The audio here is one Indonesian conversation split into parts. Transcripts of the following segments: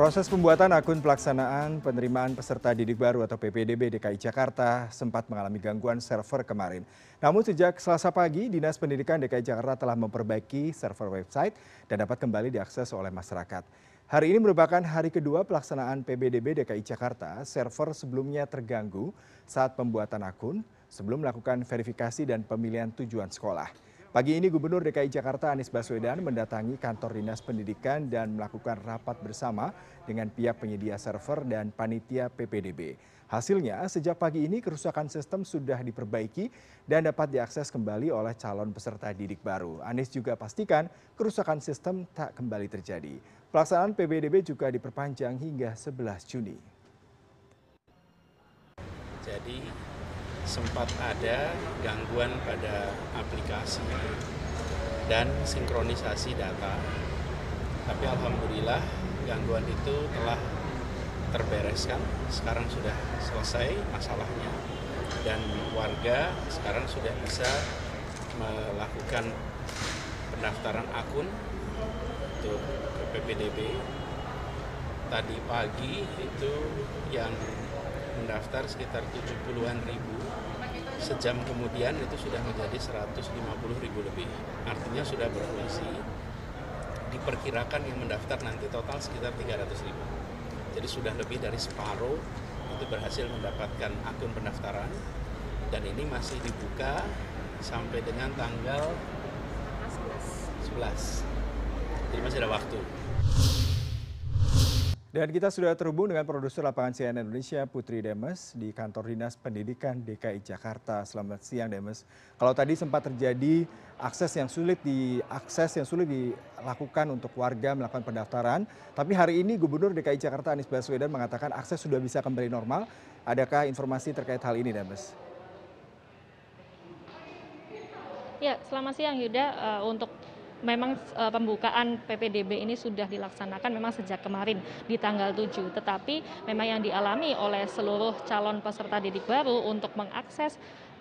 Proses pembuatan akun pelaksanaan penerimaan peserta didik baru atau PPDB DKI Jakarta sempat mengalami gangguan server kemarin. Namun sejak selasa pagi, Dinas Pendidikan DKI Jakarta telah memperbaiki server website dan dapat kembali diakses oleh masyarakat. Hari ini merupakan hari kedua pelaksanaan PBDB DKI Jakarta. Server sebelumnya terganggu saat pembuatan akun sebelum melakukan verifikasi dan pemilihan tujuan sekolah. Pagi ini Gubernur DKI Jakarta Anies Baswedan mendatangi kantor Dinas Pendidikan dan melakukan rapat bersama dengan pihak penyedia server dan panitia PPDB. Hasilnya, sejak pagi ini kerusakan sistem sudah diperbaiki dan dapat diakses kembali oleh calon peserta didik baru. Anies juga pastikan kerusakan sistem tak kembali terjadi. Pelaksanaan PPDB juga diperpanjang hingga 11 Juni. Jadi sempat ada gangguan pada aplikasi dan sinkronisasi data. Tapi alhamdulillah gangguan itu telah terbereskan. Sekarang sudah selesai masalahnya dan warga sekarang sudah bisa melakukan pendaftaran akun untuk PPDB. Tadi pagi itu yang mendaftar sekitar 70-an ribu. Sejam kemudian itu sudah menjadi 150 ribu lebih. Artinya sudah berfungsi diperkirakan yang mendaftar nanti total sekitar 300 ribu. Jadi sudah lebih dari separuh itu berhasil mendapatkan akun pendaftaran. Dan ini masih dibuka sampai dengan tanggal 11 jadi masih ada waktu dan kita sudah terhubung dengan produser lapangan CNN Indonesia Putri Demes di kantor Dinas Pendidikan DKI Jakarta. Selamat siang Demes. Kalau tadi sempat terjadi akses yang sulit diakses yang sulit dilakukan untuk warga melakukan pendaftaran, tapi hari ini Gubernur DKI Jakarta Anies Baswedan mengatakan akses sudah bisa kembali normal. Adakah informasi terkait hal ini Demes? Ya, selamat siang Yuda. Uh, untuk memang uh, pembukaan PPDB ini sudah dilaksanakan memang sejak kemarin di tanggal 7. Tetapi memang yang dialami oleh seluruh calon peserta didik baru untuk mengakses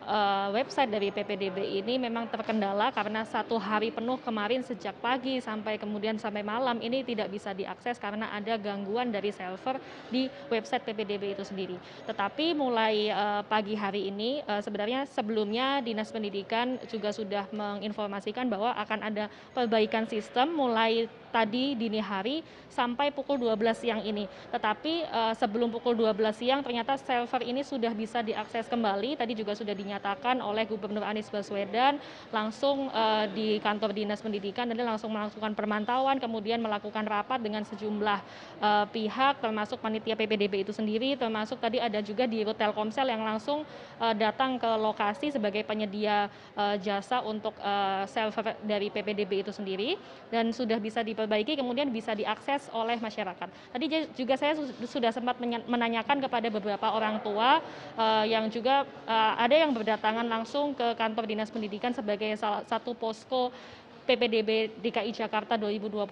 uh, website dari PPDB ini memang terkendala karena satu hari penuh kemarin sejak pagi sampai kemudian sampai malam ini tidak bisa diakses karena ada gangguan dari server di website PPDB itu sendiri. Tetapi mulai uh, pagi hari ini uh, sebenarnya sebelumnya Dinas Pendidikan juga sudah menginformasikan bahwa akan ada perbaikan sistem mulai tadi dini hari sampai pukul 12 siang ini. Tetapi sebelum pukul 12 siang ternyata server ini sudah bisa diakses kembali. Tadi juga sudah dinyatakan oleh Gubernur Anies Baswedan langsung uh, di kantor Dinas Pendidikan dan langsung melakukan permantauan kemudian melakukan rapat dengan sejumlah uh, pihak termasuk panitia PPDB itu sendiri termasuk tadi ada juga di Telkomsel yang langsung uh, datang ke lokasi sebagai penyedia uh, jasa untuk uh, server dari PPDB itu sendiri dan sudah bisa di diperbaiki kemudian bisa diakses oleh masyarakat. Tadi juga saya sudah sempat menanyakan kepada beberapa orang tua uh, yang juga uh, ada yang berdatangan langsung ke kantor Dinas Pendidikan sebagai salah satu posko PPDB DKI Jakarta 2021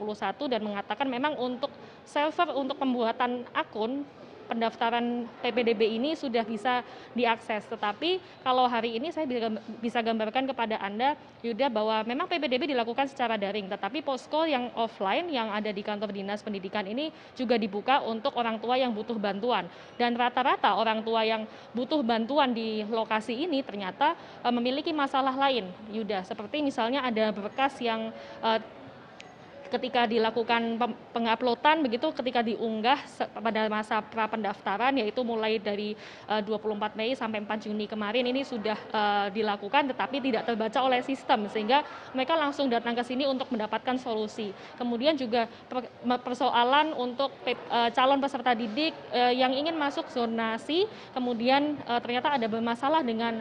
dan mengatakan memang untuk server untuk pembuatan akun pendaftaran PPDB ini sudah bisa diakses. Tetapi kalau hari ini saya bisa gambarkan kepada Anda, Yuda, bahwa memang PPDB dilakukan secara daring, tetapi posko yang offline yang ada di kantor dinas pendidikan ini juga dibuka untuk orang tua yang butuh bantuan. Dan rata-rata orang tua yang butuh bantuan di lokasi ini ternyata uh, memiliki masalah lain, Yuda. Seperti misalnya ada berkas yang uh, ketika dilakukan penguploadan begitu ketika diunggah pada masa pra pendaftaran yaitu mulai dari 24 eh, Mei sampai 4 Juni kemarin ini sudah uh, dilakukan tetapi tidak terbaca oleh sistem sehingga mereka langsung datang ke sini untuk mendapatkan solusi. Kemudian juga persoalan untuk uh, calon peserta didik yang ingin masuk zonasi kemudian ternyata ada bermasalah dengan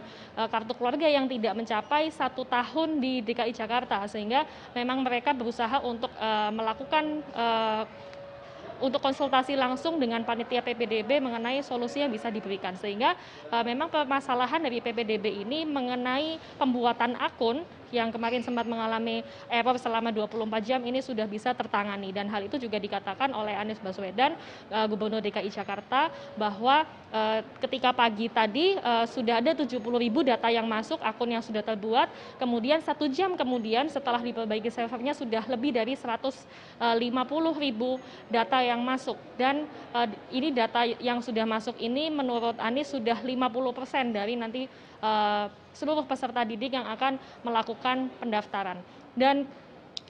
kartu keluarga yang tidak mencapai satu tahun di DKI Jakarta sehingga memang mereka berusaha untuk melakukan uh, untuk konsultasi langsung dengan panitia PPDB mengenai solusi yang bisa diberikan. Sehingga uh, memang permasalahan dari PPDB ini mengenai pembuatan akun yang kemarin sempat mengalami error selama 24 jam ini sudah bisa tertangani. Dan hal itu juga dikatakan oleh Anies Baswedan uh, Gubernur DKI Jakarta bahwa uh, ketika pagi tadi uh, sudah ada 70 ribu data yang masuk akun yang sudah terbuat. Kemudian satu jam kemudian setelah diperbaiki servernya sudah lebih dari 150 ribu data yang masuk. Dan ini data yang sudah masuk ini menurut Anies sudah 50 persen dari nanti seluruh peserta didik yang akan melakukan pendaftaran. Dan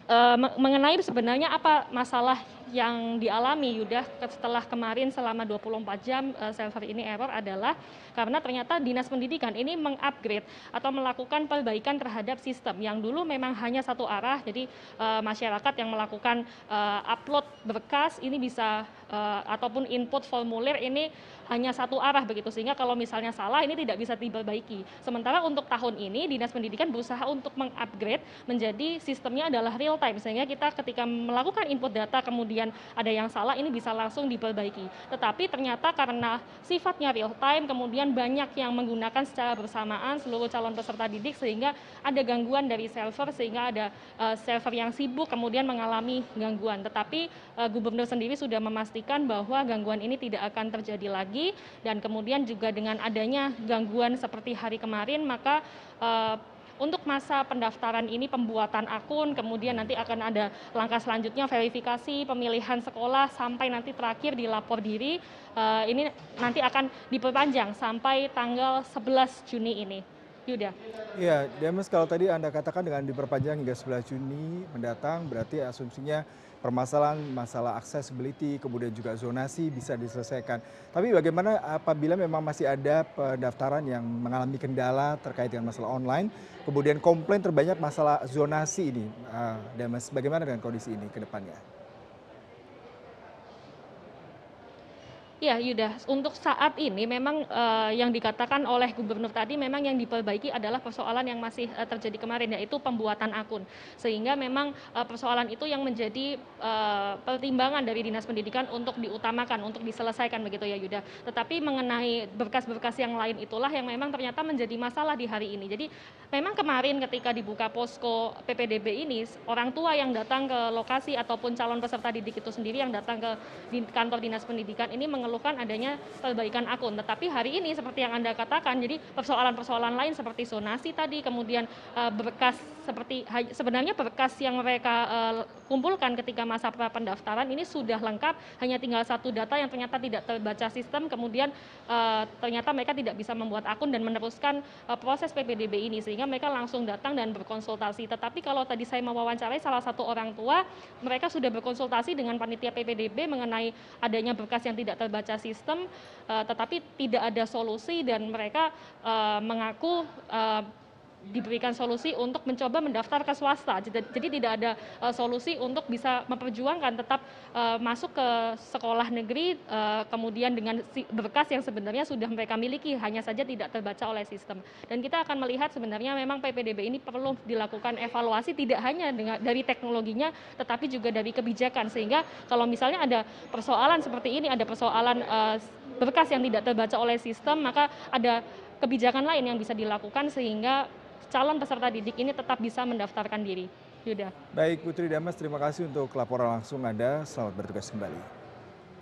uh, mengenai sebenarnya apa masalah yang dialami Yuda setelah kemarin selama 24 jam uh, server ini error adalah karena ternyata dinas pendidikan ini mengupgrade atau melakukan perbaikan terhadap sistem yang dulu memang hanya satu arah. Jadi uh, masyarakat yang melakukan uh, upload berkas ini bisa uh, ataupun input formulir ini hanya satu arah begitu. Sehingga kalau misalnya salah ini tidak bisa diperbaiki. Sementara untuk tahun ini Dinas Pendidikan berusaha untuk mengupgrade menjadi sistemnya adalah real time. Sehingga kita ketika melakukan input data kemudian ada yang salah ini bisa langsung diperbaiki. Tetapi ternyata karena sifatnya real time kemudian banyak yang menggunakan secara bersamaan seluruh calon peserta didik sehingga ada gangguan dari server sehingga ada uh, server yang sibuk kemudian mengalami gangguan. Tetapi uh, gubernur sendiri sudah memastikan bahwa gangguan ini tidak akan terjadi lagi dan kemudian juga dengan adanya gangguan seperti hari kemarin maka uh, untuk masa pendaftaran ini pembuatan akun, kemudian nanti akan ada langkah selanjutnya verifikasi pemilihan sekolah sampai nanti terakhir di lapor diri. Uh, ini nanti akan diperpanjang sampai tanggal 11 Juni ini. Yuda. Iya, Demes kalau tadi Anda katakan dengan diperpanjang hingga 11 Juni mendatang berarti asumsinya permasalahan masalah accessibility kemudian juga zonasi bisa diselesaikan. Tapi bagaimana apabila memang masih ada pendaftaran yang mengalami kendala terkait dengan masalah online, kemudian komplain terbanyak masalah zonasi ini, uh, Damas, bagaimana dengan kondisi ini ke depannya? Ya Yuda, untuk saat ini memang uh, yang dikatakan oleh gubernur tadi memang yang diperbaiki adalah persoalan yang masih uh, terjadi kemarin yaitu pembuatan akun. Sehingga memang uh, persoalan itu yang menjadi uh, pertimbangan dari Dinas Pendidikan untuk diutamakan, untuk diselesaikan begitu ya Yuda. Tetapi mengenai berkas-berkas yang lain itulah yang memang ternyata menjadi masalah di hari ini. Jadi memang kemarin ketika dibuka posko PPDB ini, orang tua yang datang ke lokasi ataupun calon peserta didik itu sendiri yang datang ke kantor Dinas Pendidikan ini mengeluhkan adanya perbaikan akun. Tetapi hari ini seperti yang Anda katakan, jadi persoalan-persoalan lain seperti sonasi tadi, kemudian uh, berkas seperti sebenarnya berkas yang mereka uh, kumpulkan ketika masa pendaftaran ini sudah lengkap, hanya tinggal satu data yang ternyata tidak terbaca sistem, kemudian uh, ternyata mereka tidak bisa membuat akun dan meneruskan proses PPDB ini sehingga mereka langsung datang dan berkonsultasi. Tetapi kalau tadi saya mewawancarai salah satu orang tua, mereka sudah berkonsultasi dengan panitia PPDB mengenai adanya berkas yang tidak terbaca membaca sistem, uh, tetapi tidak ada solusi dan mereka uh, mengaku uh, diberikan solusi untuk mencoba mendaftar ke swasta. Jadi tidak ada uh, solusi untuk bisa memperjuangkan tetap uh, masuk ke sekolah negeri uh, kemudian dengan berkas yang sebenarnya sudah mereka miliki hanya saja tidak terbaca oleh sistem. Dan kita akan melihat sebenarnya memang PPDB ini perlu dilakukan evaluasi tidak hanya dengan, dari teknologinya tetapi juga dari kebijakan sehingga kalau misalnya ada persoalan seperti ini ada persoalan uh, berkas yang tidak terbaca oleh sistem maka ada kebijakan lain yang bisa dilakukan sehingga calon peserta didik ini tetap bisa mendaftarkan diri. Yuda. Baik Putri Damas, terima kasih untuk laporan langsung Anda. Selamat bertugas kembali.